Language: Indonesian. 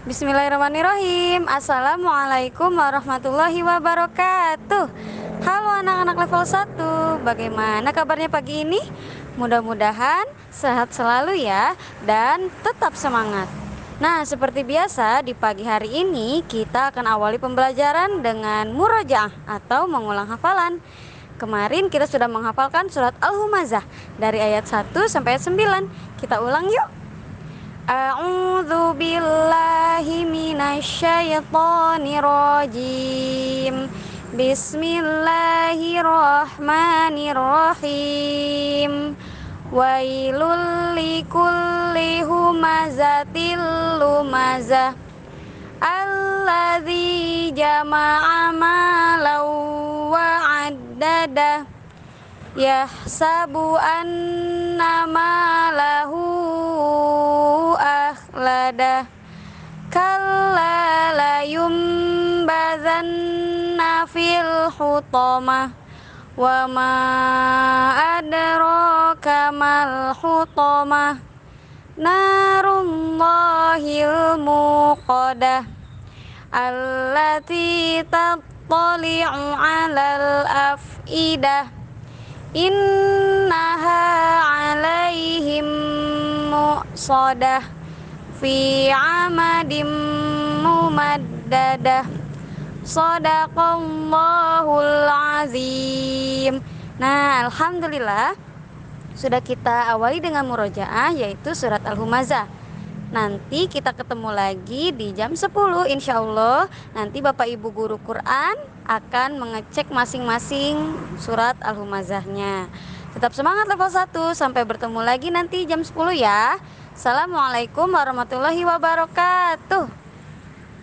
Bismillahirrahmanirrahim. Assalamualaikum warahmatullahi wabarakatuh. Halo anak-anak level 1 Bagaimana kabarnya pagi ini? Mudah-mudahan sehat selalu ya Dan tetap semangat. Nah seperti biasa di pagi hari ini Kita akan awali pembelajaran dengan murajaah Atau mengulang hafalan. Kemarin kita sudah menghafalkan surat Al-Humazah Dari ayat 1 sampai ayat 9 Kita ulang yuk. A'udzu billahi minasyaitonir rajim. Bismillahirrahmanirrahim. Wailul likulli humazatil lumazah. Alladzi jama'a malau wa addadah. Yahsabu anna malahu lada kalla la yumbazanna fil hutama wa ma adraka mal hutama. Narullahil muqadah allati tattali'u 'alal afidah innaha 'alaihim muqsadah fi amadim mumaddadah Sadaqallahul azim. Nah Alhamdulillah Sudah kita awali dengan murojaah Yaitu surat Al-Humazah. Nanti kita ketemu lagi di jam 10 Insya Allah. Nanti Bapak Ibu Guru Quran Akan mengecek masing-masing surat Al-Humazahnya. Tetap semangat level 1 Sampai bertemu lagi nanti jam 10 ya. Assalamualaikum warahmatullahi wabarakatuh.